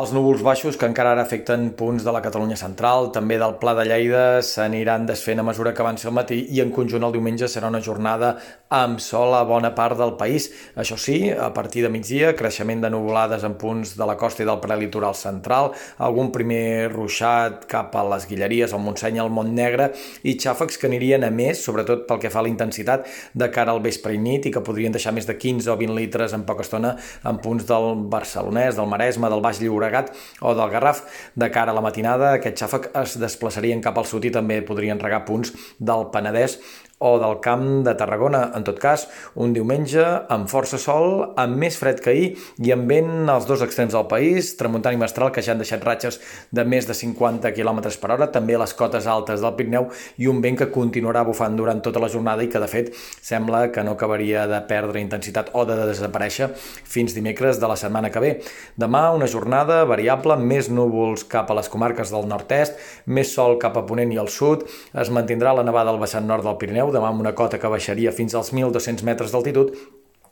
Els núvols baixos que encara ara afecten punts de la Catalunya central, també del Pla de Lleida, s'aniran desfent a mesura que avanci el matí i en conjunt el diumenge serà una jornada amb sol a bona part del país. Això sí, a partir de migdia, creixement de nuvolades en punts de la costa i del prelitoral central, algun primer ruixat cap a les Guilleries, al Montseny, al Montnegre i xàfecs que anirien a més, sobretot pel que fa a la intensitat de cara al vespre i nit i que podrien deixar més de 15 o 20 litres en poca estona en punts del Barcelonès, del Maresme, del Baix Llobregat o del Garraf. De cara a la matinada, aquest xàfec es desplaçarien cap al sud i també podrien regar punts del Penedès o del Camp de Tarragona. En tot cas, un diumenge amb força sol, amb més fred que ahir i amb vent als dos extrems del país, tramuntant i mestral que ja han deixat ratxes de més de 50 km per hora, també les cotes altes del Pirineu i un vent que continuarà bufant durant tota la jornada i que de fet sembla que no acabaria de perdre intensitat o de desaparèixer fins dimecres de la setmana que ve. Demà una jornada variable, més núvols cap a les comarques del nord-est, més sol cap a Ponent i al sud, es mantindrà la nevada al vessant nord del Pirineu, demà amb una cota que baixaria fins als 1.200 metres d'altitud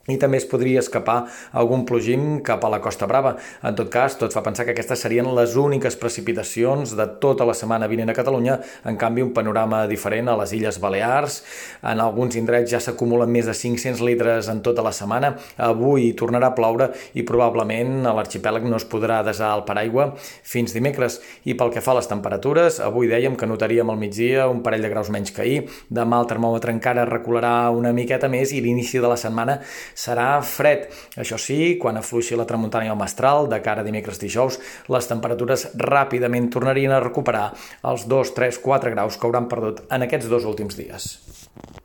i també es podria escapar algun plogim cap a la Costa Brava. En tot cas, tot fa pensar que aquestes serien les úniques precipitacions de tota la setmana vinent a Catalunya, en canvi un panorama diferent a les Illes Balears. En alguns indrets ja s'acumulen més de 500 litres en tota la setmana. Avui tornarà a ploure i probablement a l'arxipèlag no es podrà desar el paraigua fins dimecres. I pel que fa a les temperatures, avui dèiem que notaríem al migdia un parell de graus menys que ahir. Demà el termòmetre encara recularà una miqueta més i l'inici de la setmana serà fred. Això sí, quan afluixi la tramuntana i el mestral, de cara a dimecres dijous, les temperatures ràpidament tornarien a recuperar els 2, 3, 4 graus que hauran perdut en aquests dos últims dies.